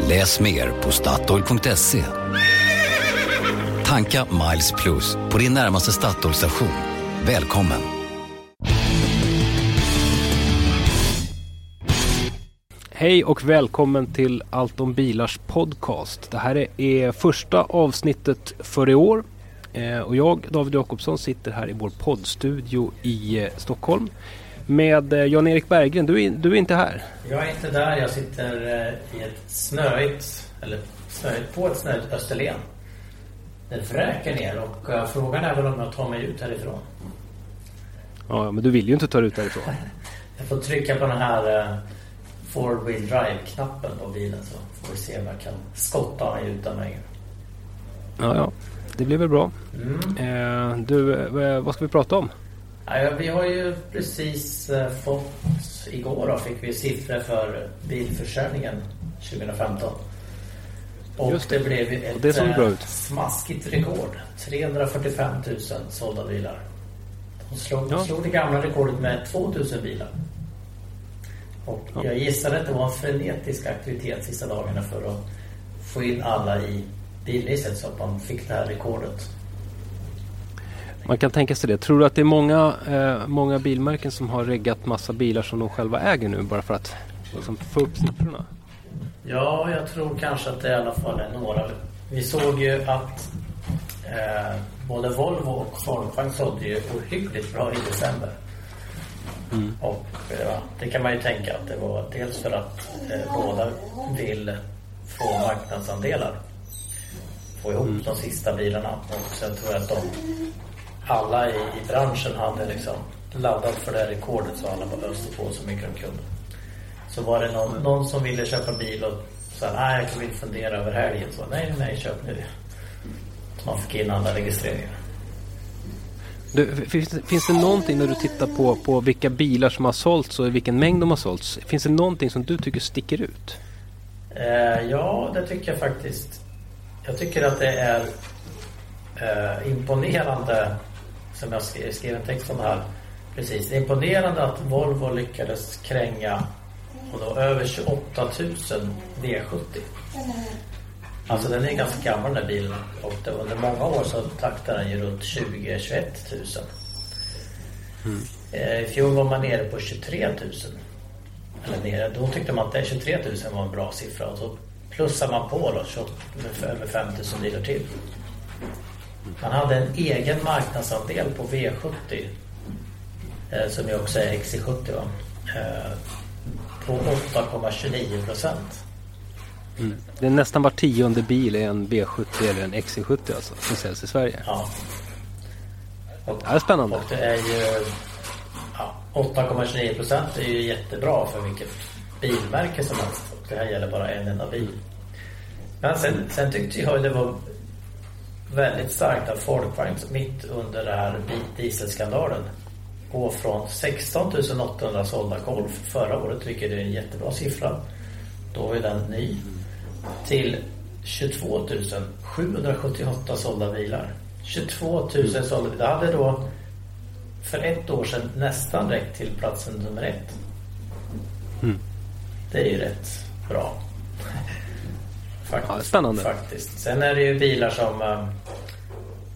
Läs mer på Statoil.se. Tanka Miles Plus på din närmaste Statoil-station. Välkommen! Hej och välkommen till Allt om bilars podcast. Det här är första avsnittet för i år. Eh, och jag, David Jakobsson, sitter här i vår poddstudio i eh, Stockholm med eh, Jan-Erik Berggren. Du är, du är inte här. Jag är inte där. Jag sitter i ett snöigt, eller snöigt på ett snöigt Österlen. Det vräker ner och frågan är väl om jag tar mig ut härifrån. Ja, men du vill ju inte ta dig ut härifrån. jag får trycka på den här four wheel drive-knappen på bilen så får vi se om jag kan skotta mig utan vägen. Ja, ja. Det blir väl bra. Mm. Eh, du, eh, vad ska vi prata om? Ja, vi har ju precis eh, fått, igår då, fick vi siffror för bilförsäljningen 2015. Och Just det. det blev ett det såg ut. smaskigt rekord. 345 000 sålda bilar. De slog, ja. slog det gamla rekordet med 2 000 bilar. Och ja. jag gissar att det var en frenetisk aktivitet sista dagarna för att få in alla i bilregistret så att man fick det här rekordet. Man kan tänka sig det. Tror du att det är många, eh, många bilmärken som har reggat massa bilar som de själva äger nu bara för att liksom, få upp siffrorna? Ja, jag tror kanske att det i alla fall är några. Vi såg ju att eh, både Volvo och Volkswagen sålde ju ohyggligt bra i december. Mm. Och ja, det kan man ju tänka att det var dels för att eh, båda vill få marknadsandelar. Få ihop mm. de sista bilarna. Och sen tror jag att de alla i, i branschen hade liksom laddat för det här rekordet så alla bara öste på så mycket de kunde. Så var det någon, någon som ville köpa bil och sa nej jag kan inte fundera över helgen. Så nej, nej, köp nu. Så man fick in alla registreringar. Du, finns, det, finns det någonting när du tittar på, på vilka bilar som har sålts och vilken mängd de har sålts? Finns det någonting som du tycker sticker ut? Eh, ja, det tycker jag faktiskt. Jag tycker att det är eh, imponerande som jag skrev, skrev en text om här precis. Det är imponerande att Volvo lyckades kränga och då över 28 000 V70. Alltså den är ganska gammal den här bilen och det, under många år så taktade den ju runt 20-21 000. Mm. Eh, I fjol var man nere på 23 000. Eller nere, då tyckte man att det 23 000 var en bra siffra och så plussar man på då, med över 5 000 bilar till. Man hade en egen marknadsandel på V70 eh, som ju också är XC70 va? Eh, på 8,29 procent. Mm. Det är nästan var tionde bil är en V70 eller en XC70 alltså, som säljs i Sverige. Ja. Och, det är spännande. Och det är ju ja, 8,29 procent är ju jättebra för vilket bilmärke som helst. Och det här gäller bara en enda bil. Men sen, sen tyckte jag det var väldigt starkt att Folkvagn mitt under den här dieselskandalen går från 16 800 sålda Golf förra året, vilket är en jättebra siffra. Då är den ny. Till 22 778 sålda bilar. 22 000 mm. sålda bilar. Det hade då för ett år sedan nästan räckt till platsen nummer ett. Mm. Det är ju rätt bra. Faktiskt, ja, spännande. Faktiskt. Sen är det ju bilar som... Eh,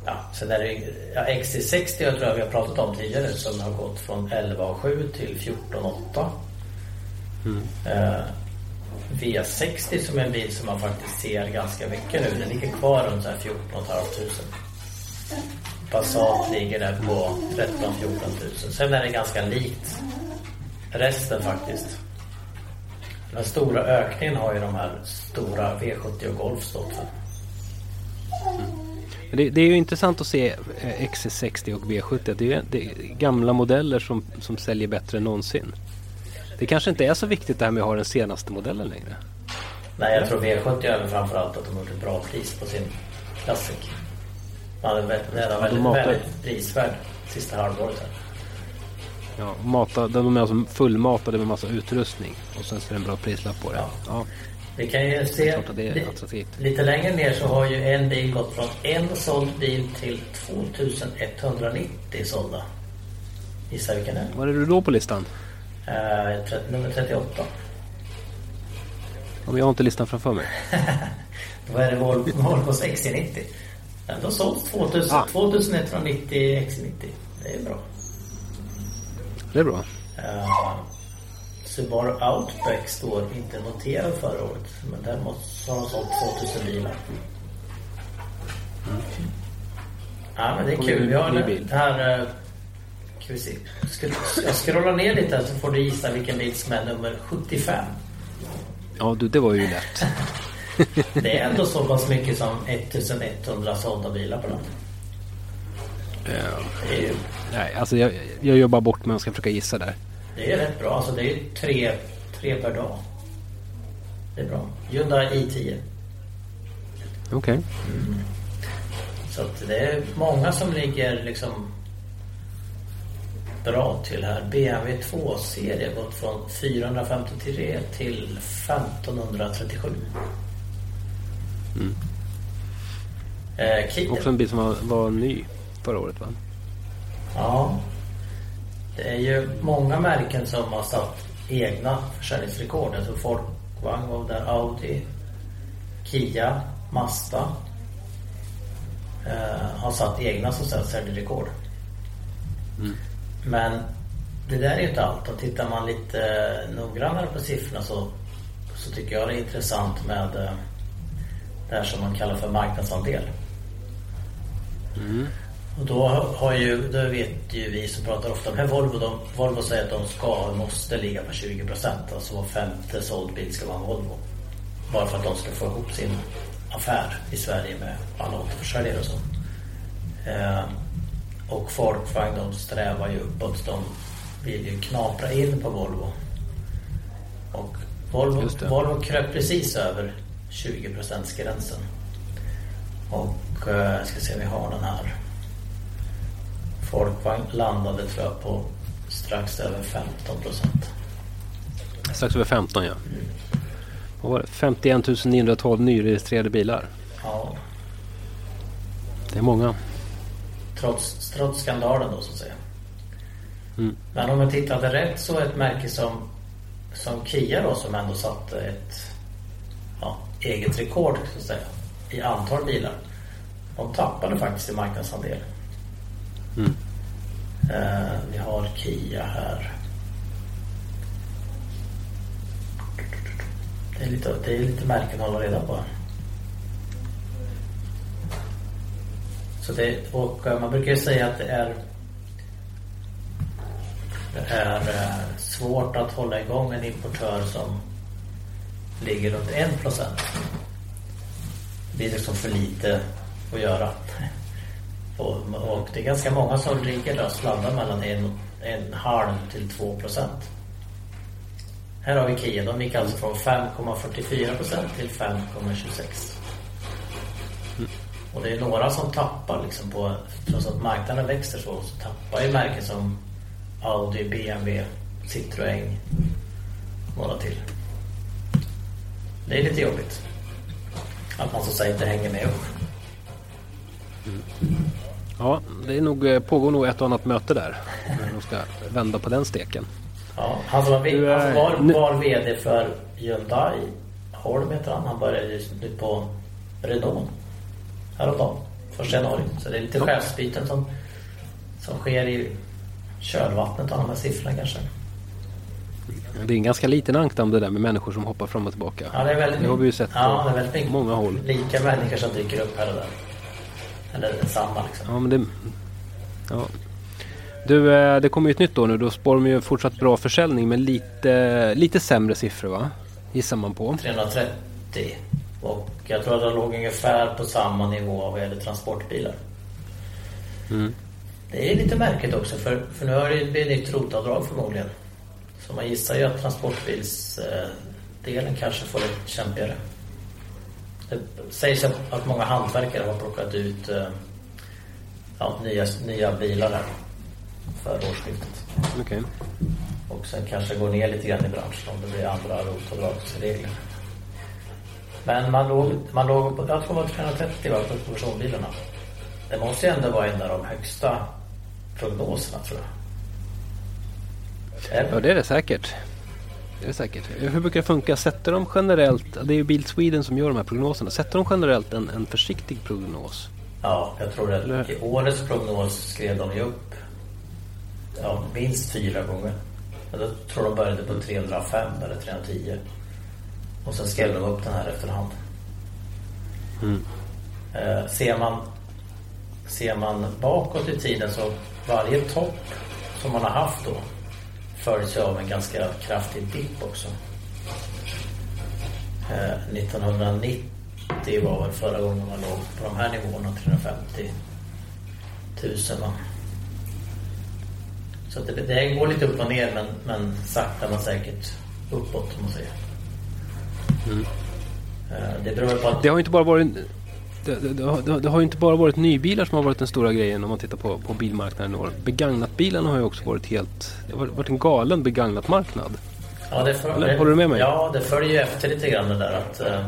ja, sen är det ju, ja, XC60 jag tror jag vi har pratat om tidigare som har gått från 11,7 till 14,8. Mm. Eh, V60 som är en bil som man faktiskt ser ganska mycket nu. Den ligger kvar runt 14 500. Passat ligger där på 13 14 000. Sen är det ganska likt resten faktiskt. Den stora ökningen har ju de här stora V70 och Golf stått för. Mm. Det, det, är ju intressant att se eh, XC60 och V70. Det är, det är gamla modeller som, som säljer bättre än någonsin. Det kanske inte är så viktigt det här med att ha den senaste modellen längre. Nej, jag tror V70 är framförallt att de har gjort ett bra pris på sin Classic. Väldigt, den var väldigt, väldigt prisvärd sista halvåret. Här. Ja, mata, de är alltså fullmatade med massa utrustning. Och sen så är det en bra prislapp på det. Ja. Ja, Vi kan ju se li- lite längre ner så har ju en bil gått från en såld bil till 2190 sålda. Gissa vilken det är? Var är du då på listan? Tre- nummer 38. Om jag har inte listan framför mig. Då är det Vol- Volvos XC90. Den har sålts 2000, Ah. 2190 XC90. Det är bra. Det är bra. Uh, Subaru Outback står inte noterad förra året. Men däremot så har de sålt 2000 bilar. Ja men det är kul. Vi har ny det här... Uh, ska vi se. Jag scrollar ner lite så får du gissa vilken bil som är nummer 75. Ja, du, det var ju lätt. Det är ändå så pass mycket som 1100 sålda bilar på den. Ju Nej, alltså jag, jag bara bort mig och ska försöka gissa där. Det är rätt bra. Alltså det är tre, tre per dag. Det är bra. Hyundai i10. Okej. Så att det är många som ligger liksom bra till här. BMW 2-serie gått från 453 till 1537. Mm. Eh, Också en bil som var, var ny förra året va? Ja. Det är ju många märken som har satt egna försäljningsrekord. Tror Folkvagn var där, Audi, Kia, Mazda eh, har satt egna som sagt säljrekord. Men det där är ju inte allt. Och tittar man lite noggrannare på siffrorna så, så tycker jag det är intressant med eh, det här som man kallar för marknadsandel. Och då har ju, då vet ju vi som pratar ofta med Volvo, de, Volvo säger att de ska måste ligga på 20 procent. Alltså var femte såld bil ska vara en Volvo. Bara för att de ska få ihop sin affär i Sverige med alla återförsäljare och så. Eh, och Folkvagn de strävar ju uppåt. De vill ju knapra in på Volvo. Och Volvo. Volvo kröp precis över 20 gränsen. Och eh, jag ska se om vi har den här. Folkvagn landade tror jag på strax över 15 procent. Strax över 15 ja. Vad var det? 51 912 nyregistrerade bilar. Ja, Det är många. trots, trots skandalen då så att säga. Mm. Men om man tittade rätt så ett märke som, som Kia då som ändå satte ett ja, eget rekord så att säga i antal bilar. De tappade faktiskt i marknadsandel. Mm. Eh, vi har Kia här. Det är lite, det är lite märken att hålla reda på. Så det, och eh, man brukar ju säga att det är det är eh, svårt att hålla igång en importör som ligger runt 1 procent. Det är liksom för lite att göra. Och, och det är ganska många som ligger där och mellan en, en halv till 2 procent. Här har vi Kia. De gick alltså från 5,44 procent till 5,26. Och det är några som tappar liksom på, trots att marknaden växer så, så tappar ju märken som Audi, BMW, Citroën, några till. Det är lite jobbigt. Att man så att säga inte hänger med upp. Ja, det är nog, eh, pågår nog ett och annat möte där. När de ska vända på den steken. Ja, han som var, Du, han var, var VD för Hyundai, Holm heter han, han började nu på Renault häromdagen, första januari. Så det är lite Ja. chefsbyten som, som sker i kölvattnet av de här siffrorna kanske. Det är en ganska liten ankdamm det där med människor som hoppar fram och tillbaka. Ja, det är väldigt det har vi ju sett ja, på det är väldigt mycket många håll. lika människor som dyker upp här och där. Eller samma liksom. Ja, men det... Ja. Du, eh, det kommer ju ett nytt år nu. Då spår de ju fortsatt bra försäljning men lite, lite sämre siffror va? Gissar man på. 330. Och jag tror att det låg ungefär på samma nivå vad gäller transportbilar. Mm. Det är lite märkligt också för, för nu har det blivit nytt rotavdrag förmodligen. Så man gissar ju att transportbilsdelen kanske får lite kämpigare. Det sägs att, att många hantverkare har plockat ut eh, ja, nya, nya bilar här för årsskiftet. Okej. Och sen kanske går ner lite grann i branschen om det blir andra rotavdragsregler. Men man låg, man låg på, jag tror det var 330 var på personbilarna. Det måste ju ändå vara en av de högsta prognoserna tror jag. Eller? Ja, det är det säkert. Det är säkert. Hur brukar det funka? Sätter de generellt, det är ju Bil Sweden som gör de här prognoserna, sätter de generellt en, en försiktig prognos? Ja, jag tror Eller- det. I årets prognos skrev de ju upp ja, minst fyra gånger. Då tror de började på 305 eller 310. Och sen skrev de upp den här efterhand. Mm. Eh, ser, man, ser man bakåt i tiden så varje topp som man har haft då följs av en ganska kraftig dipp också. Eh, 1990 var väl förra gången man låg på de här nivåerna, 350 000 va. Så det, det går lite upp och ner men, men sakta men säkert uppåt om man säger. Eh, Det beror på att Det har inte bara varit det, det, det, har- det har ju inte bara varit nybilar som har varit den stora grejen om man tittar på, på bilmarknaden i år. Begagnatbilarna har ju också varit helt... Det har varit en galen begagnat marknad. Ja, det för, Eller, håller du med mig? Ja, det följer ju efter lite grann det där att eh,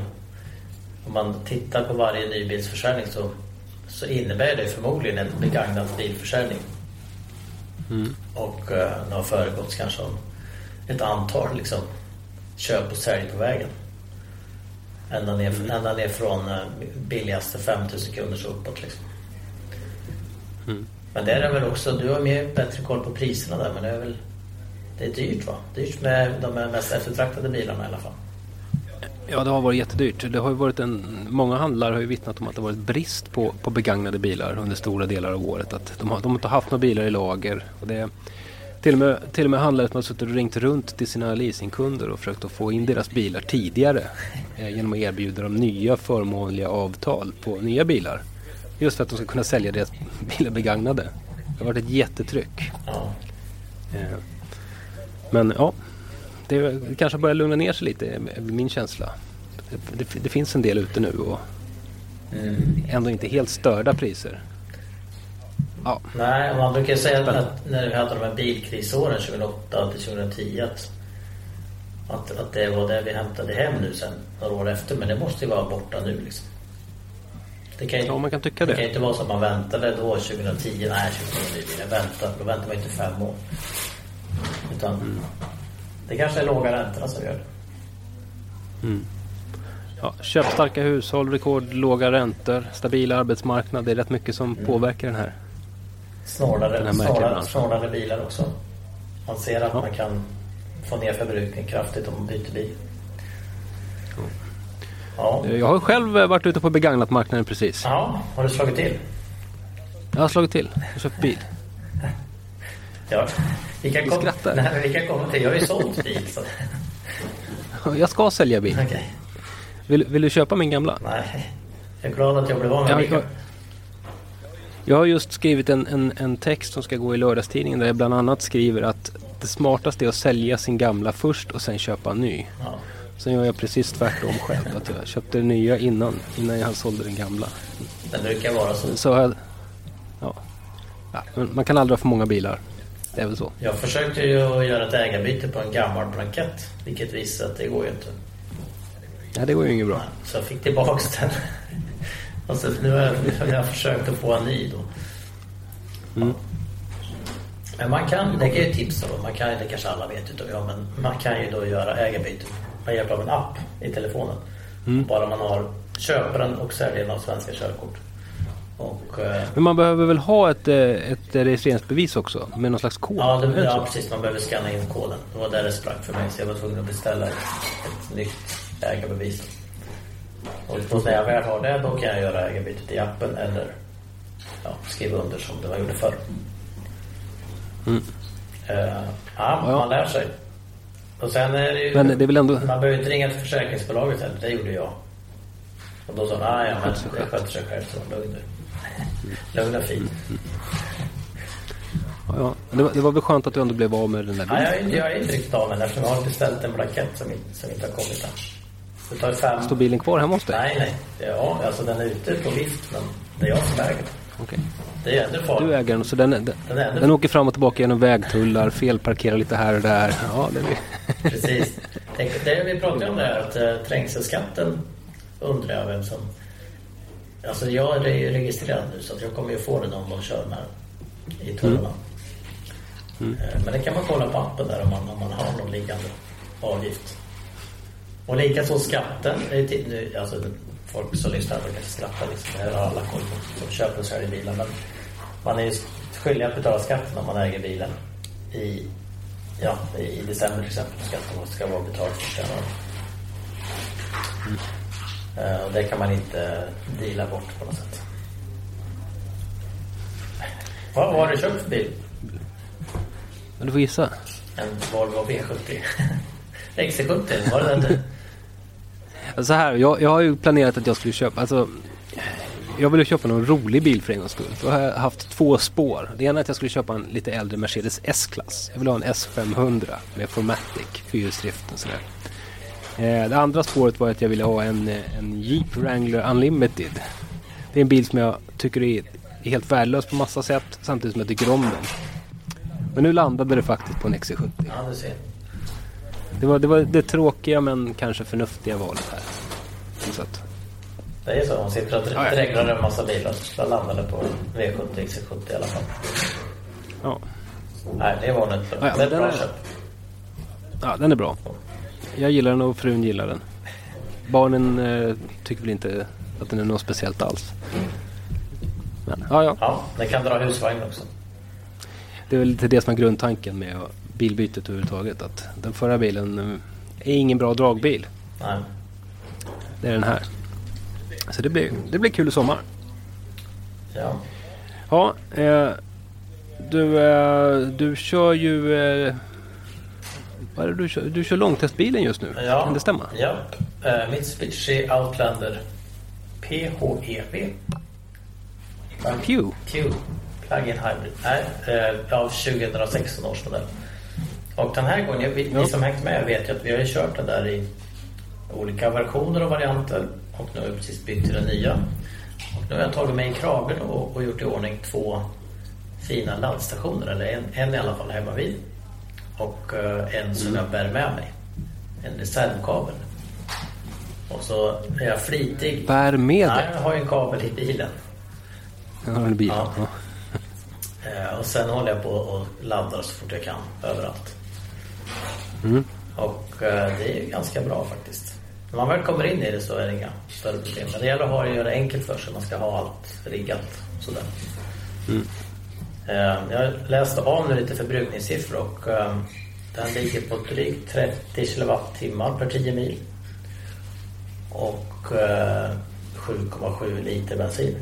om man tittar på varje nybilsförsäljning så, så innebär det förmodligen en begagnad bilförsäljning. Mm. Och eh, det har föregåtts kanske av ett antal liksom, köp och sälj på vägen. Ända ner, Mm. ända ner från eh, billigaste 5000 kronor och uppåt liksom. Mm. Men det är väl också, du har mer bättre koll på priserna där men det är väl Det är dyrt va? Dyrt med de mest eftertraktade bilarna i alla fall. Ja, det har varit jättedyrt. Det har varit en, många handlare har ju vittnat om att det har varit brist på, på begagnade bilar under stora delar av året. Att de, har, de har inte haft några bilar i lager. Och det, till, och med, till och med handlare som har suttit och ringt runt till sina leasingkunder och försökt att få in deras bilar tidigare. Eh, genom att erbjuda dem nya förmånliga avtal på nya bilar. Just för att de ska kunna sälja deras bilar begagnade. Det har varit ett jättetryck. Eh, Men ja, det kanske börjar lugna ner sig lite, är min känsla. Det, det, det finns en del ute nu och Mm. ändå inte helt störda priser. Ja, Nej, man brukar säga att, när vi hade de här bilkrisåren 2008 till 2010 att, att, att det var det vi hämtade hem nu sen några år efter. Men det måste ju vara borta nu liksom. Det kan ju, ja man kan tycka det kan det. inte vara så att man väntade då 2010. Nej, 2010 jag väntar. Då väntar man inte fem år. Utan Mm. det kanske är låga räntorna som gör det. Ja, köpstarka hushåll, rekordlåga räntor, stabil arbetsmarknad. Det är rätt mycket som påverkar den här. Snålare, snålare, snålare bilar också. Man ser att Ja. man kan få ner förbrukningen kraftigt om man byter bil. Ja. Jag har själv eh, varit ute på begagnatmarknaden precis. ja, har du slagit till? Jag har slagit till och köpt bil. Ja. Vi kan, Du kom... skrattar. Nej, vi kan komma till. Jag har ju sålt bil. Så... Jag ska sälja bil. Okej. Vill, vill du köpa min gamla? Nej. Jag är glad att jag blev av med bilen. Jag, har just skrivit en, en, en text som ska gå i lördagstidningen där jag bland annat skriver att det smartaste är att sälja sin gamla först och sen köpa en ny. Ja. Sen gör jag precis tvärtom själv. Att jag köpte den nya innan, innan jag sålde den gamla. Den brukar vara så. Så jag, ja. ja, man kan aldrig ha för många bilar. Det är väl så. Jag försökte ju göra ett ägarbyte på en gammal blankett. Vilket visade att det går ju inte. Ja, det går ju inget bra. Så jag fick tillbaks den. Så nu har jag, jag försökt att få en ny då. Mm. Men man kan, det kan ju tipsa då. Man kan, det kanske alla vet utav jag, men man kan ju då göra ägarbyte med hjälp av en app i telefonen. Mm. Bara man har köparen och säljaren av svenska körkort. Och, eh, Men man behöver väl ha ett, eh, ett registreringsbevis också med någon slags kod? ja, det, ja, precis. Man behöver scanna in koden. Det var där det sprack för mig. Så jag var tvungen att beställa ett, ett nytt ägarbevis. Och då när jag väl har det, då kan jag göra ägarbytet i appen eller ja, skriva under som det var gjorde förr. Mm. Eh, ja, Ja. man lär sig. Och sen är det ju... Men det är väl ändå... Man behöver inte ringa till försäkringsbolaget heller. Det gjorde jag. Och då sa de, ah, ja men det själv." sköter sig själv. Så lugn nu. Lugn och fin. Ja. Det, var, det var väl skönt att du ändå blev av med den där bilen? jag, är inte- jag är inte riktigt av med den eftersom jag har beställt en blankett som, som inte har kommit än. Det tar fem... Står bilen kvar hemma hos dig? Nej, nej. Ja, alltså den är ute på vift men det är jag som äger den. Okej. Det är ännu farligt. Du äger den, så den, den, Den är den åker fram och tillbaka genom vägtullar, felparkerar lite här och där. Ja, det blir... Precis. Tänk, det vi pratade om här att uh, trängselskatten undrar jag vem som... Alltså jag är ju registrerad nu så att jag kommer ju få den om de kör här i tullarna. Mm. Eh, Men det kan man kolla på appen där om man, om man har någon liggande avgift. Och likaså skatten. Alltså, folk som lyssnar brukar skratta liksom. Det har alla koll på som köper och säljer bilar. Men man är ju skyldig att betala skatten om man äger bilen i, ja, i december till exempel. Skatten ska vara betald första januari. Eh, Och det kan man inte deala bort på något sätt. Vad vad har du köpt för bil? Men du får gissa. En Volvo V70. XC70, var det den? Så här, jag, jag har ju planerat att jag skulle köpa, alltså jag ville köpa någon rolig bil för en gångs skull. Då har jag haft två spår. Det ena är att jag skulle köpa en lite äldre Mercedes S-klass. Jag vill ha en S500 med Formatic, fyrhjulsdrift och sådär. Eh, det andra spåret var att jag ville ha en, eh, en Jeep Wrangler Unlimited. Det är en bil som jag tycker är, är helt värdelös på massa sätt samtidigt som jag tycker om den. Men nu landade det faktiskt på en XC70. Ja, du ser. Det var det, var det tråkiga men kanske förnuftiga valet här. Något sätt. Det är så. Hon sitter och dreglar en massa bilar. Så landade på V70, XC70 i alla fall. Ja. Nej, det var inte Ja, ja, Det är bra är- ja, den är bra. Jag gillar den och frun gillar den. Barnen eh, tycker väl inte att den är något speciellt alls. Men ja, ja. Ja, den kan dra husvagn också. Det är väl lite det som är grundtanken med bilbytet överhuvudtaget. Att den förra bilen eh, är ingen bra dragbil. Nej. Det är den här. Så det blir, det blir kul i sommar. Ja. Ja, eh, du, eh, du kör ju... Eh, vad är det du kör? Du kör långtestbilen just nu. ja. Kan det stämma? Ja. Uh, Mitsubishi Outlander PHEV. Pew. Q. Plug-in hybrid. Nej, eh, av 2016 års modell. Och den här gången, vi, vi som hängt med vet ju att vi har kört den där i olika versioner och varianter. Och nu har vi precis bytt till den nya. Och nu har jag tagit mig i kragen och, och gjort i ordning två fina laddstationer. Eller en, en i alla fall hemma vid. Och eh, en som jag bär med mig. En reservkabel. Och så är jag flitig. Bär med Nej, jag har ju en kabel i bilen. Jag har en bil. Ja. Ja. Eh, och sen håller jag på och laddar så fort jag kan överallt. Mm. Och eh, det är ju ganska bra faktiskt. När man väl kommer in i det så är det inga större problem. Men det gäller att ha, göra det enkelt för sig. Man ska ha allt riggat sådär. Eh, jag läste av nu lite förbrukningssiffror och eh, den ligger på drygt 30 kilowattimmar per 10 mil. Och eh, 7,7 liter bensin.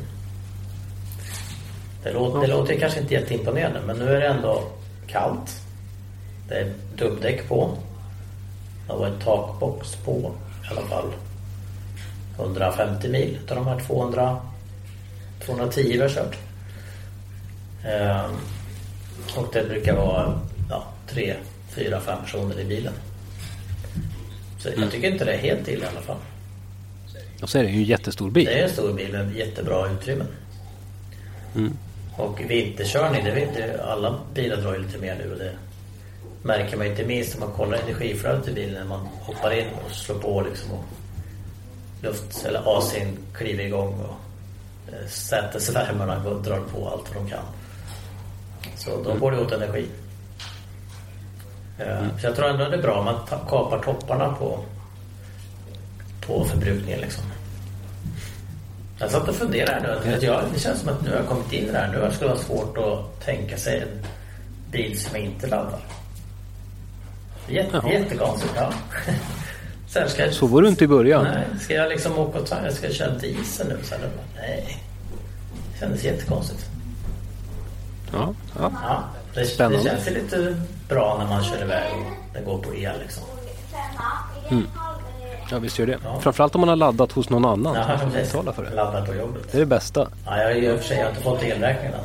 Det låter, det låter kanske inte jätteimponerande men nu är det ändå kallt. Det är dubbdäck på. Det var en takbox på i alla fall 150 mil av de här 200 210 vi har kört. Ehm, och det brukar vara ja, tre, fyra, fem personer i bilen. Så jag tycker inte det är helt illa i alla fall. Och så är det ju en jättestor bil. Det är en stor bil med jättebra utrymmen. Mm. Och vinterkörning, det vet ju, alla bilar drar ju lite mer nu och det märker man inte minst om man kollar energiflödet i bilen när man hoppar in och slår på liksom och luft eller AC'n kliver igång och eh, sätesvärmarna går- drar på allt vad de kan. Så då går det åt energi. Eh, Så jag tror ändå det är bra om man kapar topparna på, på förbrukningen liksom. Jag satt och funderade här nu. Att jag, det känns som att nu har jag kommit in i det här. Nu skulle det vara svårt att tänka sig en bil som inte laddar. Jätte, Jaha. jättekonstigt. Ja. Sen ska jag, Så var du inte i början. Nej, ska jag liksom åka och ta, jag ska köra diesel nu? Sen, nej. Det kändes jättekonstigt. Ja, ja. Ja, det, Spännande. det känns lite bra när man kör iväg och det går på el liksom. ja visst gör det. Ja. Framförallt om man har laddat hos någon annan. Ja, man betala för det. Laddar på jobbet. Det är det bästa. Ja, jag i och för sig jag har inte fått elräkningen än.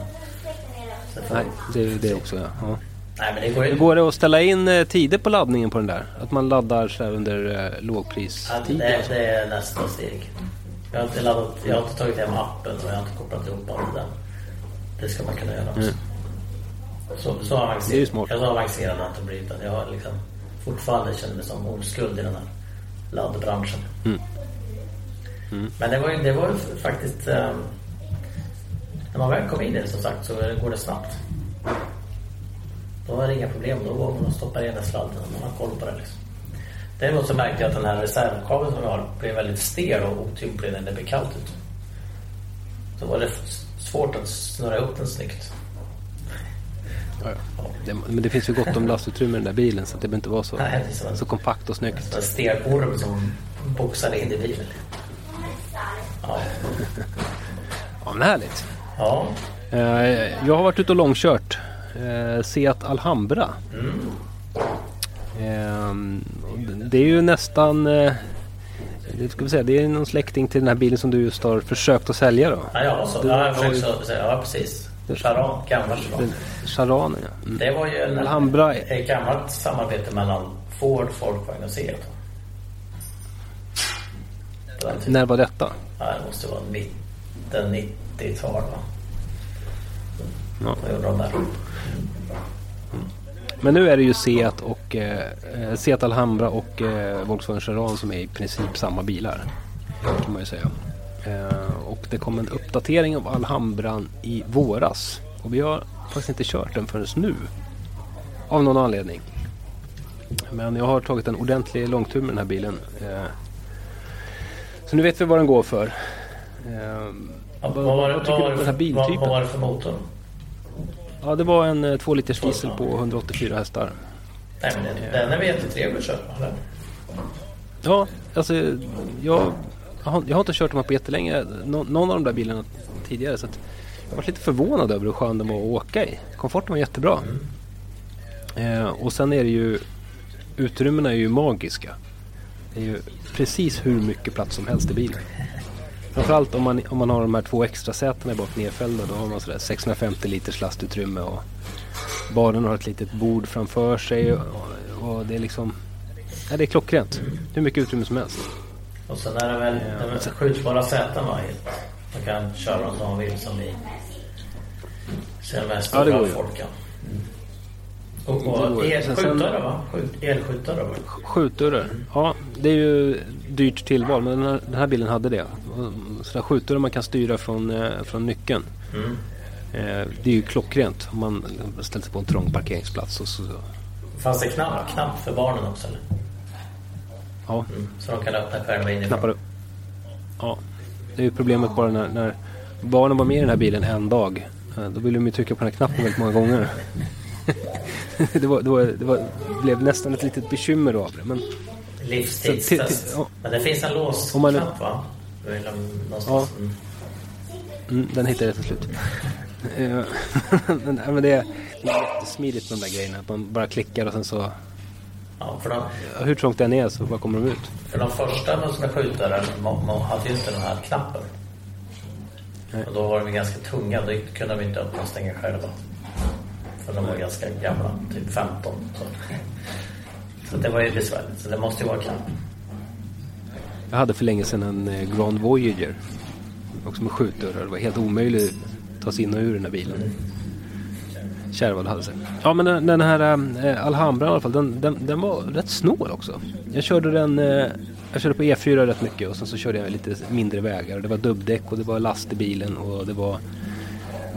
Nej, det är det också. Ja. Ja. Nej, men det går ju... Hur går det att ställa in eh, tider på laddningen på den där? Att man laddar så här under eh, Ja, lågpristid? det, det är nästa steg. Jag har, inte laddat, jag har inte tagit hem appen och jag har inte kopplat ihop allt där. Det ska man kunna göra också. Så, så avancerad, Mm. Det är smart. Jag så avancerad har inte blivit. Jag har liksom fortfarande känner mig som oskuld i den här laddbranschen. Mm. Men det var ju, det var faktiskt... ehm, när man väl kom in i det som sagt så går det snabbt. Då var det inga problem. Då var man och stoppade den sladden och man har koll på det. Liksom. Däremot så märkte jag att den här reservkabeln som vi har blev väldigt stel och otymplig när det blev kallt ute. Så var det svårt att snurra upp den snyggt. Ja, ja. Det, men det finns ju gott om lastutrymme i den där bilen så det behöver inte vara så, Nej, så. kompakt och snyggt. En stelorm som boxade in i bilen. Ja. Ja, men härligt. ja. Eh, jag har varit ute och långkört. Eh, Seat Alhambra. Eh, och det är ju nästan... Eh, det, ska vi säga, det är någon släkting till den här bilen som du just har försökt att sälja då. Ja, ja, så, Du ja, jag har försökte ju- så, ja precis. Charan, gammal Charan. Den, Charanen ja. Mm. Det var ju en, Alhambra. ett gammalt samarbete mellan Ford, Volkswagen och Seat. När var detta? Ja, det måste vara mitten 90-tal va? Ja. Då gjorde de där. Men nu är det ju Seat och eh, Seat Alhambra och eh, Volkswagen Charan som är i princip samma bilar. Kan man ju säga. Eh, och det kom en uppdatering av Alhambran i våras. Och vi har faktiskt inte kört den förrän nu. Av någon anledning. Men jag har tagit en ordentlig långtur med den här bilen. Eh, så nu vet vi vad den går för. Eh, Ja, vad, vad, var, vad tycker vad, du om den här biltypen? vad, vad var det för motor? Ja, det var en eh, 2 liters diesel på 184 hästar. Nej, men den, den är väl jättetrevlig att köra? Eller? Ja, alltså jag, jag, har, jag har inte kört dem här på jättelänge. Nå, någon av de där bilarna tidigare. Så jag var lite förvånad över hur skön de var att åka i. Komforten var jättebra. Eh, och sen är det ju utrymmena är ju magiska. Det är ju precis hur mycket plats som helst i bilen. Framförallt om man, om man har de här två extra sätena bak nedfällda. Då har man sådär 650 liters lastutrymme. Och baren har ett litet bord framför sig. Och, och det är liksom... Ja, det är klockrent. Hur mycket utrymme som helst. Och sen är det väl de är skjutbara säten va? Man kan köra dem som man vill som i de här Ja, det går folkan. Och, Det och går ju. el, Sen- sen- skjutdörrar va? Skjut, elskjutdörrar va? Skjutdörrar. Ja, det är ju dyrt tillval men den här, den här bilen hade det. Och Sådär skjutdörrar man kan styra från, eh, från nyckeln. Mm. Eh, det är ju klockrent om man ställer sig på en trång parkeringsplats. Och så, Fanns det knapp, knapp för barnen också eller? ja, Mm. Så de kan öppna själva inifrån? knappar upp. Ja, det är ju problemet bara när, när barnen var med i den här bilen en dag. eh, Då ville de ju trycka på den här knappen väldigt många gånger. det, var, det, var, det, var, det blev nästan ett litet bekymmer av det. Men Livstidstest. Men det finns en låsknapp Om man- va? Någonstans. Ja. Mm. Mm, den hittade jag till slut. Eh, men, det är det är jättesmidigt med de där grejerna. Att man bara klickar och sen så... Ja, för de, Hur trångt den är så bara kommer de ut. för de första är skjutdörrar må- må- hade ju inte den här knappen. Nej. Och då var de ganska tunga. Då kunde de inte öppna och stänga själva. För de var ganska gamla, typ 15. Så, så det var ju besvärligt. Så det måste ju vara knapp. Jag hade för länge sedan en eh, Grand Voyager. Också med skjutdörrar. Det var helt omöjligt att ta sig in och ur den här bilen. Kärvad hade sig. Ja men den, den här eh, eh, äh, Alhambra i alla fall. Den, den, den var rätt snål också. Jag körde den... Äh, jag körde på E4 rätt mycket och sen så körde jag lite mindre vägar. Det var dubbdäck och det var last i bilen och det var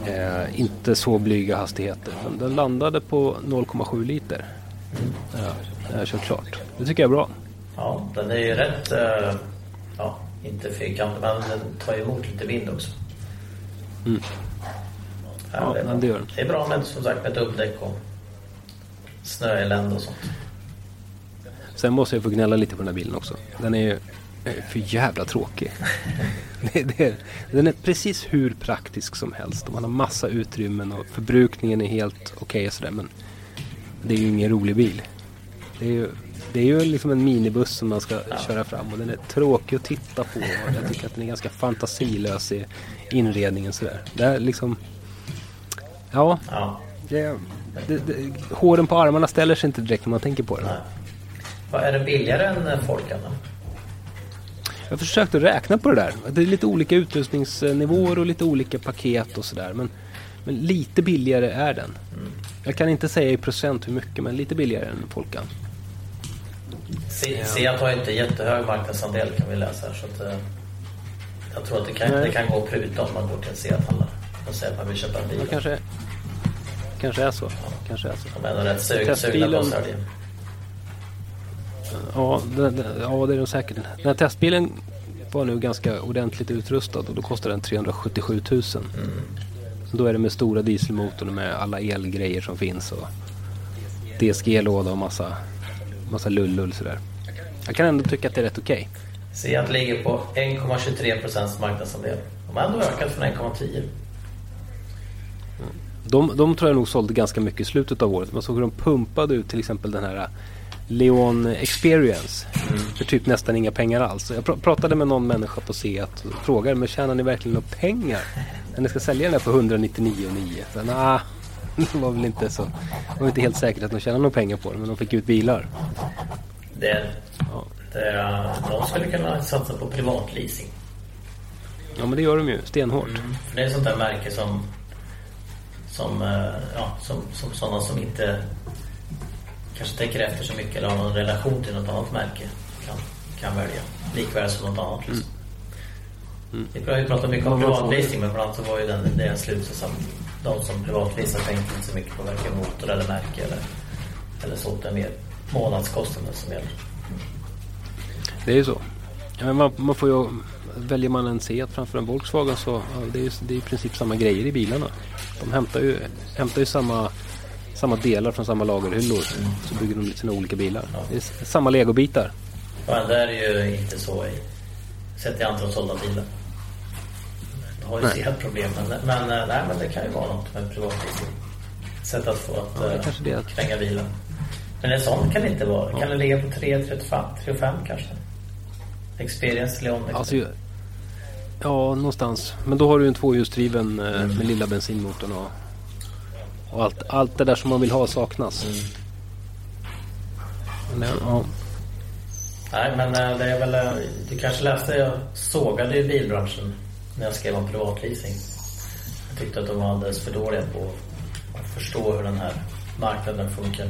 äh, inte så blyga hastigheter. Men den landade på 0,7 liter. Ja, jag har kört klart. Det tycker jag är bra. Ja, den är ju rätt... eh, Ja, inte fyrkantig, men den tar ju emot lite vind också. Mm. Ja, det, är det gör det är bra med, som sagt, med dubbdäck och snöelände och sånt. Sen måste jag få gnälla lite på den här bilen också. Den är ju för jävla tråkig. det, det, den är precis hur praktisk som helst. Man har massa utrymmen och förbrukningen är helt okej och sådär. Men det är ju ingen rolig bil. Det är ju, det är ju liksom en minibus som man ska köra fram. Och den är tråkig att titta på. Jag tycker att den är ganska fantasilös i inredningen sådär. Det är liksom... Ja, Ja, det, det, det, håren på armarna ställer sig inte direkt när man tänker på det. Nej. Vad Är det billigare än Folkan? Jag försökte räkna på det där. Det är lite olika utrustningsnivåer och lite olika paket och sådär. Men, men lite billigare är den. Jag kan inte säga i procent hur mycket, men lite billigare än Folkan. Se- Seat har inte jättehög marknadsandel kan vi läsa här. Så att, eh, jag tror att det kan, Nej. det kan gå att pruta om man går till en Seat-handlare och säger att man vill köpa en bil. Det kanske, kanske är så. Kanske är så. De är nog rätt sug, sugna på Testbilen- att. Ja, det, det, ja, det är de säkert. Den här testbilen var nu ganska ordentligt utrustad och då kostade den 377 000. Så då är det med stora dieselmotorn och med alla elgrejer som finns och DSG-låda och massa, massa lullull sådär. Jag kan ändå tycka att det är rätt okej. Seat ligger på 1,23 procents marknadsandel. De har ändå ökat från 1,10. De, de tror jag nog sålde ganska mycket i slutet av året. Man såg hur de pumpade ut till exempel den här Leon Experience för typ nästan inga pengar alls. Jag pr- pratade med någon människa på Seat och frågade men tjänar ni verkligen några pengar när ni ska sälja den här för 199,9? Så, nah, det var väl inte så. Det var inte helt säkert att de tjänade några pengar på det men de fick ut bilar. Det, Ja. det, de skulle kunna satsa på privatleasing. ja men det gör de ju stenhårt. För det är sånt där märke som som, eh, ja, som, som sådana som inte kanske tänker efter så mycket eller har någon relation till något annat märke kan, kan välja. Likväl som något annat. Liksom. Vi har ju pratat mycket om privatleasing men bland annat så var ju den, det en slutsats som de som privatleasar tänkte inte så mycket på varken motor eller märke eller, eller så. Det är mer månadskostnaden som gäller. Det är ju så. Ja, man, man får ju, väljer man en Seat framför en Volkswagen så ja, det är ju det är i princip samma grejer i bilarna. De hämtar ju, hämtar ju samma, samma delar från samma lagerhyllor. Så bygger de sina olika bilar. Det är samma legobitar. Och ändå är det ju inte så i, sett i antal sålda bilar. Har ju Nej. Seat problem men, men, eh, nej, men det kan ju vara något med privatleasing. Sätt att få att Ja, eh, kanske det kränga bilen. Men en sån kan det inte vara. Kan det ligga på 3, 35, 35 kanske? Experience Leon. Alltså, ju- ja, någonstans. Men då har du en tvåhjulsdriven eh, med lilla bensinmotorn och, och allt, allt det där som man vill ha saknas. Men, ja. Nej men det är väl, du kanske läste, jag sågade ju bilbranschen när jag skrev om privatleasing. Jag tyckte att de var alldeles för dåliga på att förstå hur den här marknaden funkar.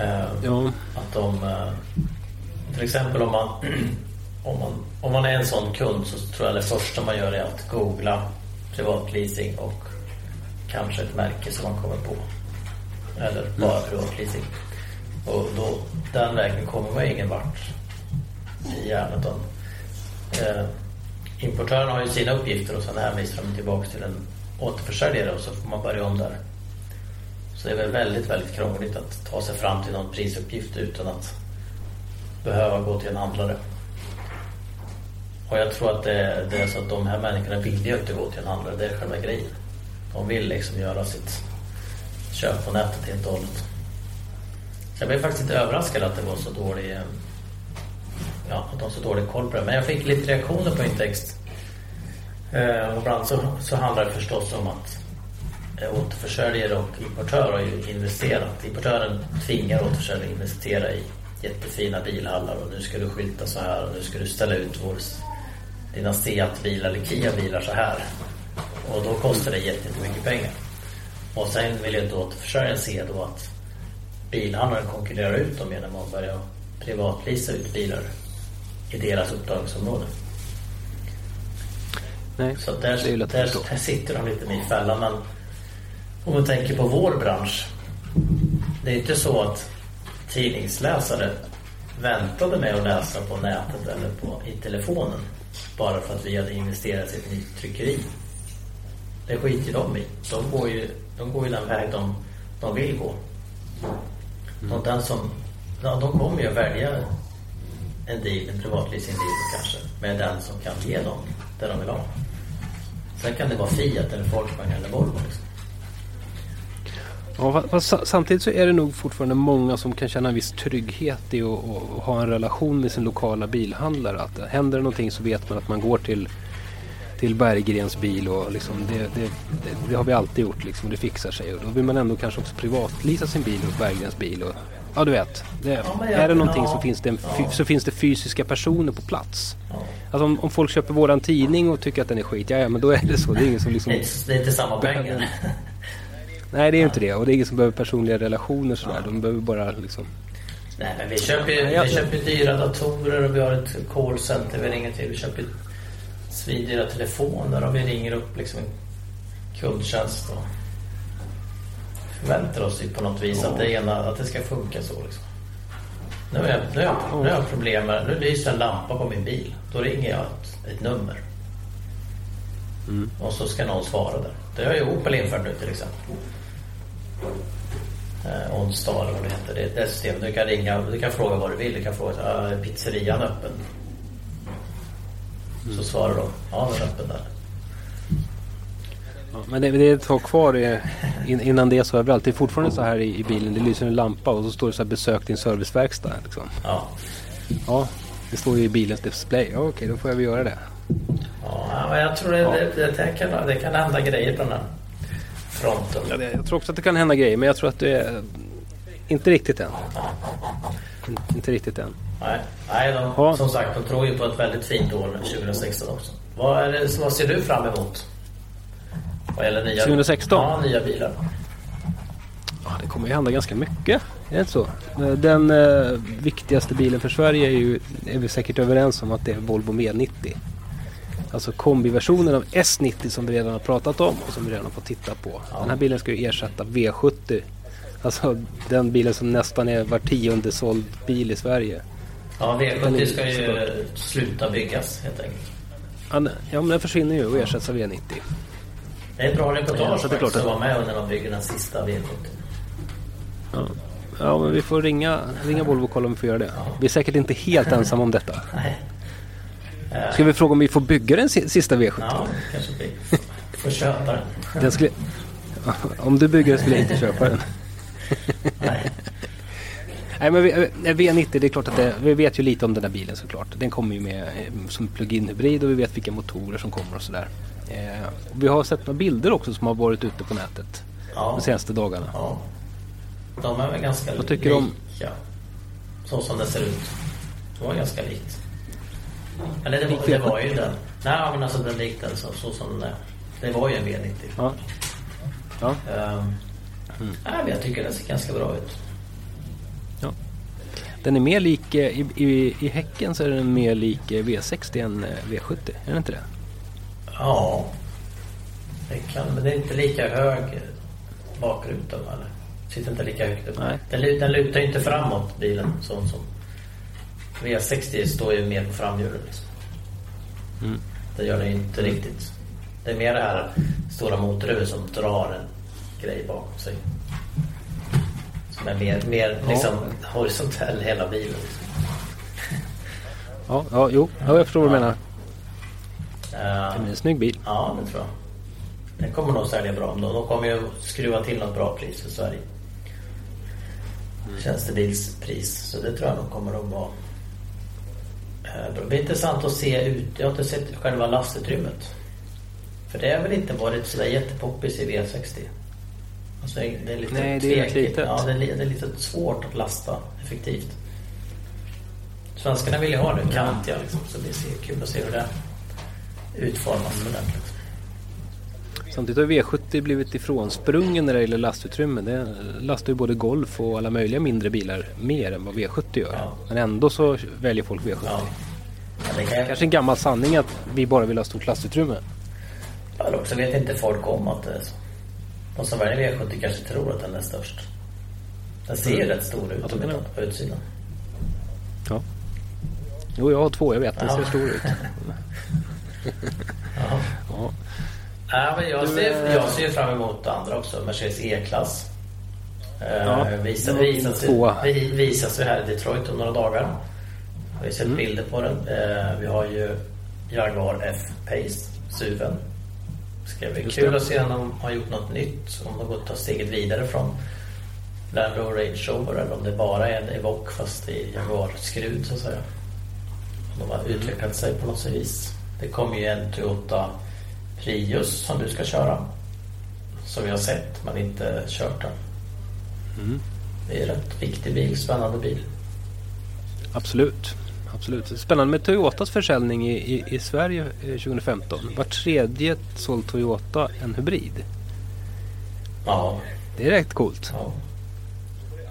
Eh, ja. Att de, eh, till exempel om man, om man, om man är en sån kund så tror jag det första man gör är att googla privatleasing och kanske ett märke som man kommer på. Eller bara privatleasing. Och då, den vägen kommer man ingen vart i hjärnan. Eh, importören har ju sina uppgifter och sen hänvisar de tillbaka till en återförsäljare och så får man börja om där. Så det är väl väldigt, väldigt krångligt att ta sig fram till någon prisuppgift utan att behöva gå till en handlare. Och jag tror att det, det är så att de här människorna vill ju inte gå till en handlare, det är själva grejen. De vill liksom göra sitt köp på nätet helt och hållet. Så jag blev faktiskt inte överraskad att det var så dålig eh, Ja, att de har så dålig koll på det. Men jag fick lite reaktioner på min text. Eh, och ibland så, så handlar det förstås om att eh, återförsäljare och importör har ju investerat. Importören tvingar återförsäljare att investera i jättefina bilhallar och nu ska du skylta så här och nu ska du ställa ut vår, dina Seat-bilar eller Kia-bilar så här. Och då kostar det jättemycket pengar. Och sen vill ju inte återförsäljaren se då att bilhandlaren konkurrerar ut dem genom att börja privatlisa ut bilar i deras upptagningsområde. Nej, Så där, där, där sitter de lite i fällan. Men om man tänker på vår bransch. Det är inte så att tidningsläsare väntade med att läsa på nätet eller på, i telefonen bara för att vi hade investerat i ett nytt tryckeri. Det skiter de i. De går ju, de går ju den väg de, de vill gå. Och den som, ja, de kommer ju att välja en deal, en privatleasing deal kanske, med den som kan ge dem det de vill ha. Sen kan det vara Fiat eller Volkswagen eller Volvo. Liksom. Ja, fast samtidigt så är det nog fortfarande många som kan känna en viss trygghet i att att- ha en relation med sin lokala bilhandlare. Att händer det någonting så vet man att man går till, till Berggrens bil och liksom det, det, det, det har vi alltid gjort liksom det fixar sig. Och då vill man ändå kanske också privatlisa sin bil hos Berggrens bil. Och, ja du vet, det, är det någonting så, finns det en, så finns det fysiska personer på plats. Alltså om, om folk köper våran tidning och tycker att den är skit, ja, ja men då är det så. Det är ingen som liksom... Det är, inte- samma pengar. Nej det är inte det och det är ingen som behöver personliga relationer sådär. De behöver bara liksom... Nej, men vi köper ju vi köper dyra datorer och vi har ett callcenter vi ringer till. Vi köper svindyra telefoner och vi ringer upp liksom kundtjänst och förväntar oss ju på något vis att, det ena, att det ska funka så. Liksom. Nu har jag, nu jag, nu jag problem med Nu lyser en lampa på min bil. Då ringer jag ett, ett nummer. Och så ska någon svara där. Det har ju Opel infört nu till exempel. Eh, Onsdag eller vad det heter. Det är ett det system. Du kan ringa, du kan fråga vad du vill. Du kan fråga, "Ah, är pizzerian öppen? Så svarar de, ja den är öppen där. Ja, men det, det är ett tag kvar i, in, innan det är så överallt. Det är fortfarande så här i, i bilen. Det lyser en lampa och så står det så här besök din serviceverkstad. Liksom. Ja. Ja, det står ju i bilens display. Ja, okej, då får jag väl göra det. Ja, men jag tror det, det, det, det, kan, det kan hända grejer på den här fronten. Ja, det, jag tror också att det kan hända grejer, men jag tror att det är inte riktigt än. In- Inte riktigt än. Nej, nej de, Ja. som sagt de tror ju på ett väldigt fint år 2016 också. Vad, är det, vad ser du fram emot? Vad gäller nya 2016? Ja, nya bilar. Ja, det kommer ju hända ganska mycket. Är det inte så? Den eh, viktigaste bilen för Sverige är ju, är vi säkert överens om att det är Volvo V90. Alltså kombiversionen av S90 som vi redan har pratat om och som vi redan har fått titta på. Den här bilen ska ju ersätta V70. Alltså den bilen som nästan är var tionde såld bil i Sverige. Ja, Den är V70 ska ju sluta byggas helt enkelt. Ja, Ja men den försvinner ju och ersätts av V90. Det är ett bra Ja, reportage så det är klart att vara med under de bygger den sista V70. Ja. ja men vi får ringa, ringa Volvo och kolla om vi får göra det. Vi är säkert inte helt ensamma om detta. Nej. Ska vi fråga om vi får bygga den si- sista V70? Ja, kanske blir. Får köpa den. Den skulle... Om du bygger den skulle jag inte köpa den. Nej. Men eh, V90 det är klart att det, vi vet ju lite om den där bilen såklart. Den kommer ju med eh, som plug-in hybrid och vi vet vilka motorer som kommer och sådär. Eh, och vi har sett några bilder också som har varit ute på nätet Ja. de senaste dagarna. ja. De är väl ganska Vad tycker lika. Så som det ser ut. Det var ganska likt. Eller det, var- det V70? var ju den. Nej men alltså den likt den så, så som den är. Det var ju en V90. Ja. Ja. Ehm, Mm. nej, men jag tycker den ser ganska bra ut. Den är mer lik, eh, i, i, i häcken så är den mer lik eh, V60 än eh, V70. Är den inte det? Ja. Det kan, men det är inte lika hög bakruta eller? Sitter inte lika högt upp. Nej. Den, den lutar inte framåt bilen som, som V60 står ju mer på framhjulen. Liksom. Mm. Det gör den inte riktigt. Det är mer det här stora motorhuvudet som drar en grej bakom sig. Är mer, mer liksom horisontell hela bilen. Ja, ja jo, ja, jag förstår vad du menar. Ehm, Det är en snygg bil. Ja, det tror jag. Den kommer nog sälja bra. De, de kommer ju skruva till något bra pris för Sverige. Tjänstebilspris. Så det tror jag nog kommer att vara eh. Det blir intressant att se ut. Jag har inte sett själva lastutrymmet. För det har väl inte varit sådär jättepoppis i V60. Alltså det är lite Nej, det är rätt tvekigt. litet. Ja, det är, li- det är lite svårt att lasta effektivt. Svenskarna vill ju ha det kantiga liksom. Så det ser kul att se hur det utformas ordentligt. Samtidigt har V70 blivit ifrånsprungen när det gäller lastutrymme. Det lastar ju både Golf och alla möjliga mindre bilar mer än vad V70 gör. Ja. Men ändå så väljer folk V70. Ja. Ja, det kan, Kanske en gammal sanning att vi bara vill ha stort lastutrymme. Eller också vet inte folk om att det är så. De som väljer V70 kanske tror att den är störst. Den ser ju rätt stor ut Ja, på utsidan. Ja. Jo, jag har två. Jag vet. Den Ja. ser stor ut. Ja. Ja. Ja, men jag, ser, eh, jag ser fram emot andra också. Mercedes E-klass. Ja, Eh, var min visas, tvåa. vi- visas ju här i Detroit om några dagar. Vi har sett Mm. bilder på den. Eh, vi har ju Jaguar F-Pace, SUVen. Ska bli Just kul det. att se om de har gjort något nytt. Om de går ta steget vidare från Land Rover Range Rover eller om det bara är en Evoque fast i Jaguar-skrud så att säga. Om de har utvecklat sig på något vis. Det kommer ju en Toyota Prius som du ska köra. Som vi har sett men inte kört den. Mm. Det är en rätt viktig bil, spännande bil. Absolut. Absolut. Spännande med Toyotas försäljning i, i, i Sverige eh, 2015. Var tredje såld Toyota en hybrid. Ja, Det är rätt coolt. ja.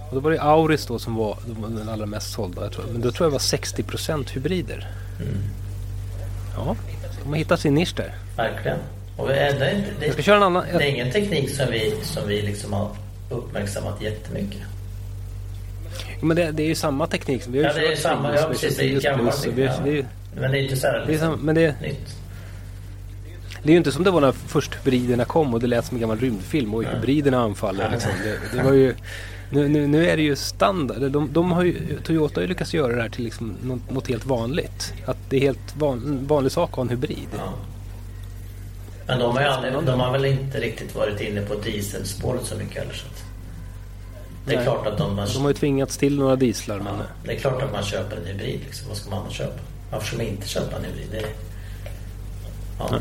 Och då var det Auris då som var den allra mest sålda. Jag tror. Men då tror jag det var 60% hybrider. Mm. Ja, de har hittat sin nisch där. verkligen. Och det, är, det, är inte- Jag ska det, köra en annan. det är ingen teknik som vi, som vi liksom har uppmärksammat jättemycket. Men det, det är ju samma teknik. som Vi har Ja, det är samma. Ja, precis. Det är och vi- Ja. det är ju- Men det är inte så här det är liksom, samma- Men det, nytt. det är ju inte som det var när först hybriderna kom och det lät som en gammal rymdfilm och hybriderna anfaller. Liksom. Det, det var ju, nu, nu, nu är det ju standard. De, de har ju, Toyota har ju lyckats göra det här till liksom något, något helt vanligt. Att det är helt van, vanlig sak att ha en hybrid. Ja. Men de har, aldrig, de har väl inte riktigt varit inne på dieselspåret så mycket heller. Så att det är Nej. klart att de, man, De har ju tvingats till några dieslar. Men, ja, det är klart att man köper en hybrid. Liksom. Vad ska man annars köpa? Varför ska man inte köpa en hybrid? Det, ja.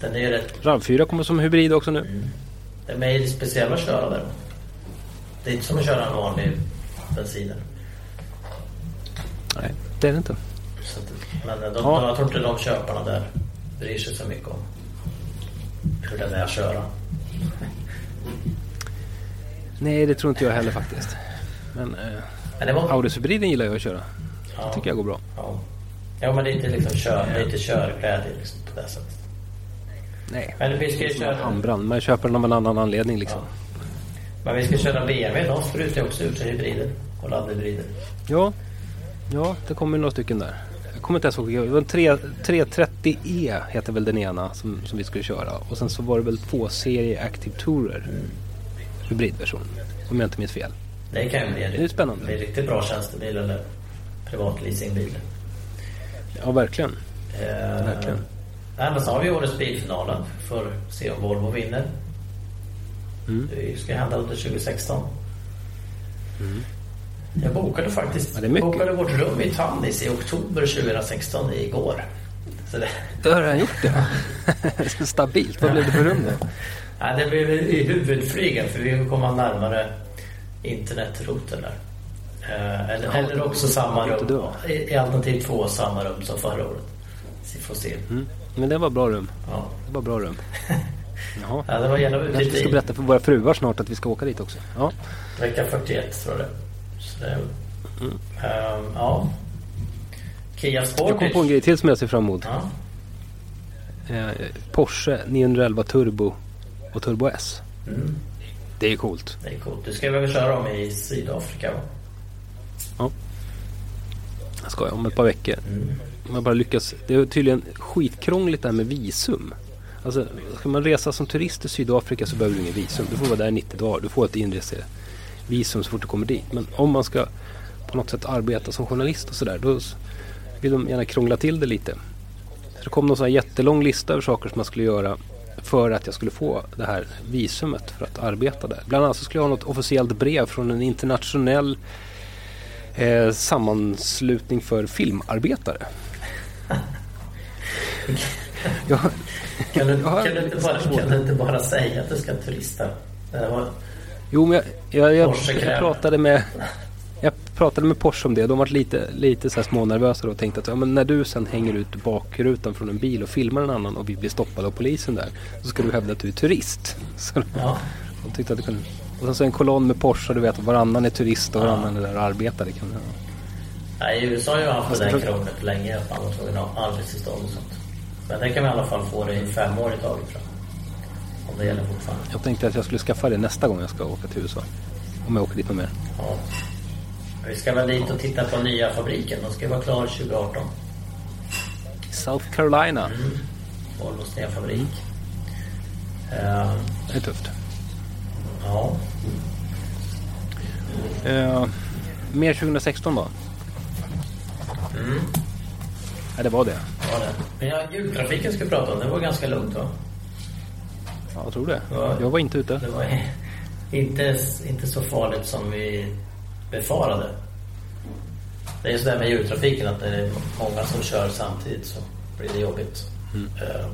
Den är ju rätt... RAV4 kommer som hybrid också nu. Den är ju speciell att köra där. Det är inte som att köra en vanlig bensinare. Nej, det är det inte. Så att, men de, Ja. jag tror inte de köparna där bryr sig så mycket om hur den är att köra. Nej, det tror inte jag heller faktiskt. Men eh, var... Auris-hybriden gillar jag att köra. Ja. Det tycker jag går bra. Ja. ja, men det är inte liksom kör, det är inte körglädje liksom på det sättet. Nej, Men vi ska köra, handbrand. Man köper den av en annan anledning liksom. men vi ska köra BMW. De sprutar också ut sig hybrider och laddhybrider. Ja, ja det kommer några stycken där. Jag kommer inte ens ihåg. Det var en 3, 330E heter väl den ena som, som vi skulle köra. Och sen så var det väl två serie Active Tourer. Hybridversion. Om jag inte minns fel. Det kan ju bli en, Det är spännande. bli en riktigt bra tjänstebil eller privatleasingbil. Ja, verkligen. Eh, Verkligen. Nej, men så har vi årets bilfinalen. Får se om Volvo vinner. Mm. Det ska hända under 2016. Jag bokade faktiskt Ja, det är bokade vårt rum i Tannis i oktober 2016 igår. Så det, Det har han gjort det. Stabilt. Vad blev det för rum då? nej, det blev i huvudflygen för vi kommer komma närmare internetrouten där. Eh, eller, Ja, eller också samma rum. I, I alternativ två samma rum som förra året. Så vi får se. Mm. Men det var bra rum. Ja. Det var bra rum. Jaha. Ja, det var gärna Kanske vi lite ska berätta för våra fruar snart att vi ska åka dit också. Ja. vecka 41 tror jag det. Mm. Ehm, ja. Kia Sportage. Jag kom på en grej till som jag ser fram emot. Ja. Eh, Porsche 911 Turbo och Turbo S. Mm, Det är coolt. det är coolt. Du ska väl köra dem i Sydafrika va? Jag ska jag om ett par veckor. Mm. Om jag bara lyckas. Det är tydligen skitkrångligt det här med visum. Alltså, ska man resa som turist till Sydafrika så behöver du ingen visum. Du får vara där i 90 dagar. Du får ett inresevisum så fort du kommer dit. Men om man ska på något sätt arbeta som journalist och sådär. Då vill de gärna krångla till det lite. Så det kom någon sån här jättelång lista över saker som man skulle göra för att jag skulle få det här visumet för att arbeta där. Bland annat så skulle jag ha något officiellt brev från en internationell eh, sammanslutning för filmarbetare. jag, Kan du, Ja, kan, du inte bara, kan du inte bara säga att du ska turista? Jo, men jag, jag, jag, jag pratade med jag pratade med Porsche om det. De var lite, lite så här smånervösa och tänkte att ja, men när du sen hänger ut bakrutan från en bil och filmar en annan och vi blir stoppade av polisen där. Så ska du hävda att du är turist. Så ja. de tyckte att det kunde... Och sen så en kolonn med Porsche. Du vet varannan är turist och varannan är där och arbetar. Det kan, ja. Nej, USA har ju haft det där krånglet länge. Att man var tvungen att ha arbetstillstånd och sånt. Men det kan vi i alla fall få det i fem år i taget tror jag. Om det gäller fortfarande. Jag tänkte att jag skulle skaffa det nästa gång jag ska åka till USA. Om jag åker dit med mer. Ja. Vi ska väl dit och titta på nya fabriken. Den ska vara klar 2018. South Carolina. Volvos nya fabrik. Eh, Det är tufft. ja. Uh, mer 2016 då? Mm. Ja, det var det. Ja, det. Men ja, jultrafiken ska vi prata om. Det var ganska lugnt va? Ja, jag tror det. Ja. Jag var inte ute. Det var inte, inte så farligt som vi befarade. Det är ju sådär med jultrafiken att det är många som kör samtidigt så blir det jobbigt. Mm. Eh,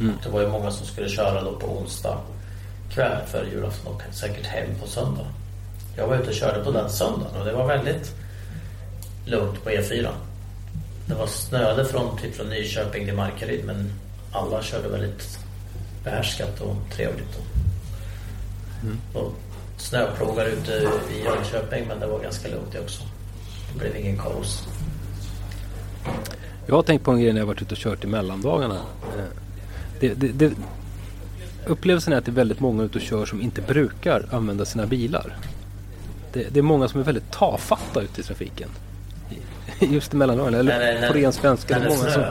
Mm. Det var ju många som skulle köra då på onsdag kväll för julafton och säkert hem på söndag. Jag var ute och körde på den söndagen och det var väldigt lugnt på E4. Det var snöde från, typ från Nyköping till Markaryd men alla körde väldigt behärskat och trevligt. Mm. Och snöplogar ute i Jönköping men det var ganska lugnt det också. Det blev ingen kaos. Jag har tänkt på en grej när jag varit ute och kört i mellandagarna. Eh, det, det, det, upplevelsen är att det är väldigt många ute och kör som inte brukar använda sina bilar. Det, det är många som är väldigt tafatta ute i trafiken. Just i mellandagarna, eller på ren svenska. Det är, många som,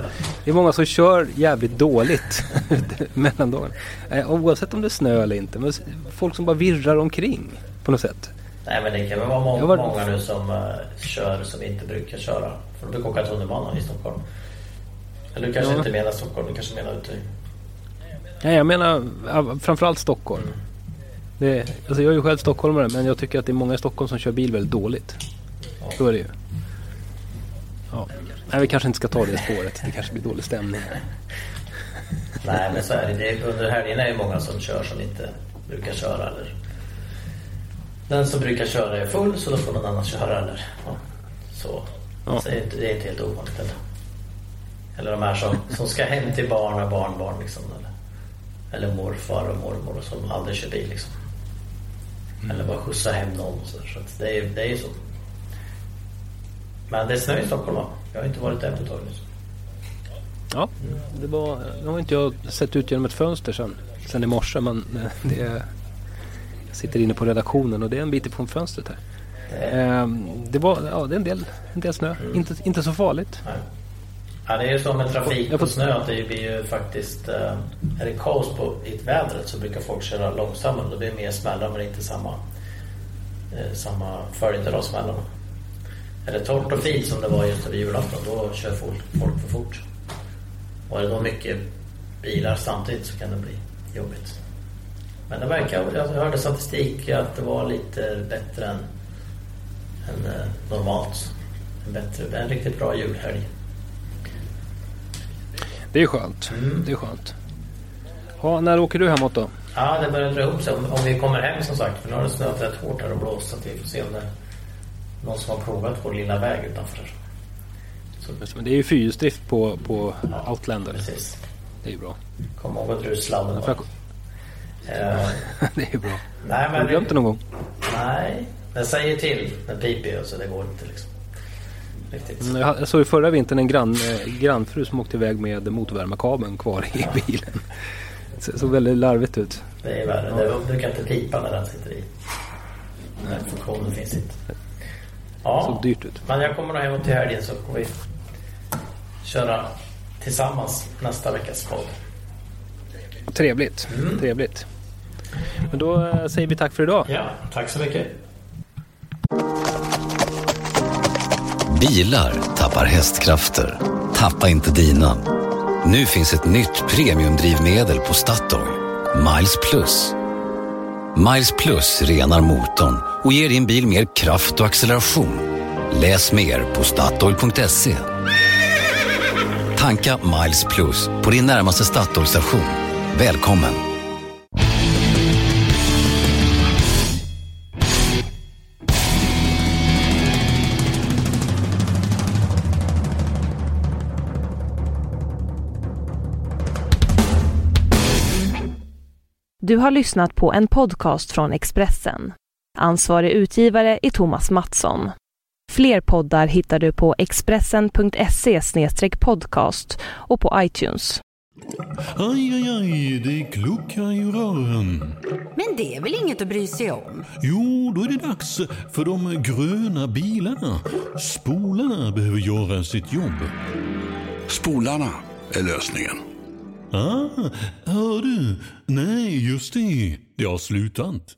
det är många som kör jävligt dåligt mellandagarna. Eh, oavsett om det är snö eller inte. Men folk som bara virrar omkring på något sätt. Nej men det kan väl vara många, var... många nu som uh, kör som inte brukar köra. För de brukar åka tunnelbana i Stockholm. Eller du kanske ja. inte menar Stockholm, du kanske menar ute. Nej jag menar framförallt Stockholm. Mm. Det, alltså jag är ju själv stockholmare men jag tycker att det är många i Stockholm som kör bil väldigt dåligt. Ja. Så är det ju. Ja. Nej, vi kanske inte ska ta det spåret. Det kanske blir dålig stämning. Nej, men så är det. det under helgen är det många som kör som inte brukar köra. Eller den som brukar köra är full så då får någon annan köra. Eller, ja. Så, ja. så det, är inte, det är inte helt ovanligt. Eller, eller de här som, som ska hem till barn och barnbarn. Liksom, eller, eller morfar och mormor som aldrig kör bil. Liksom. Mm. Eller bara skjutsa hem någon. Så, så det, är, det är så. Men det är snö i Stockholm va? Jag har inte varit där på ett tag nu. Ja, det var, nu har inte jag sett ut genom ett fönster sen, sen i morse men det är, jag sitter inne på redaktionen och det är en bit ifrån fönstret här. Det, ehm, det var, ja det är en del, en del snö. Mm. Inte, inte så farligt. Nej. Ja, det är ju så med trafik och snö att det blir ju faktiskt... Eh, är det kaos på, i vädret så brukar folk köra långsammare. Då blir det mer smällar men inte samma, eh, samma följder av smällarna. Är det torrt och fint som det var just över julafton då kör folk, folk för fort. Och är det då mycket bilar samtidigt så kan det bli jobbigt. Men det verkar, jag hörde statistik att det var lite bättre än, än eh, normalt. En, bättre, en riktigt bra julhelg. Det är skönt. Mm. Det är skönt. Ja, när åker du hemåt då? Ja, det börjar dra ihop sig. Om, om vi kommer hem som sagt. För nu har det snöat rätt hårt här och blåst. Så vi får se om det någon som har provat vår lilla väg utanför. Så. Men det är ju fyrhjulsdrift på, på ja, Outlander. Precis. Det är ju bra. Kom ihåg att ut sladden bara. Uh, det är ju bra. Nej, men har du glömt det någon gång? Nej, den säger till. Den piper ju så det går inte liksom. Riktigt. Mm, jag såg ju förra vintern en grann, eh, grannfru som åkte iväg med motorvärmarkabeln kvar i bilen. Det såg väldigt larvigt ut. Det är värre. Ja. Det brukar inte pipa när den sitter i. Den funktionen finns inte. Ja, såg dyrt ut. Men jag kommer nog hem till helgen så får vi köra tillsammans nästa veckas podd. Trevligt. Mm. Trevligt. Men då eh, säger vi tack för idag. Ja, tack så mycket. Bilar tappar hästkrafter. Tappa inte dina. Nu finns ett nytt premiumdrivmedel på Statoil. Miles Plus. Miles Plus renar motorn och ger din bil mer kraft och acceleration. Läs mer på Statoil.se. Tanka Miles Plus på din närmaste Statoil-station. Välkommen! Du har lyssnat på en podcast från Expressen. Ansvarig utgivare är Thomas Mattsson. Fler poddar hittar du på expressen.se podcast och på iTunes. Aj, aj, aj, det kluckar i rören. Men det är väl inget att bry sig om? Jo, då är det dags för de gröna bilarna. Spolarna behöver göra sitt jobb. Spolarna är lösningen. Ah, hör du? Nej, just det. Det har slutat.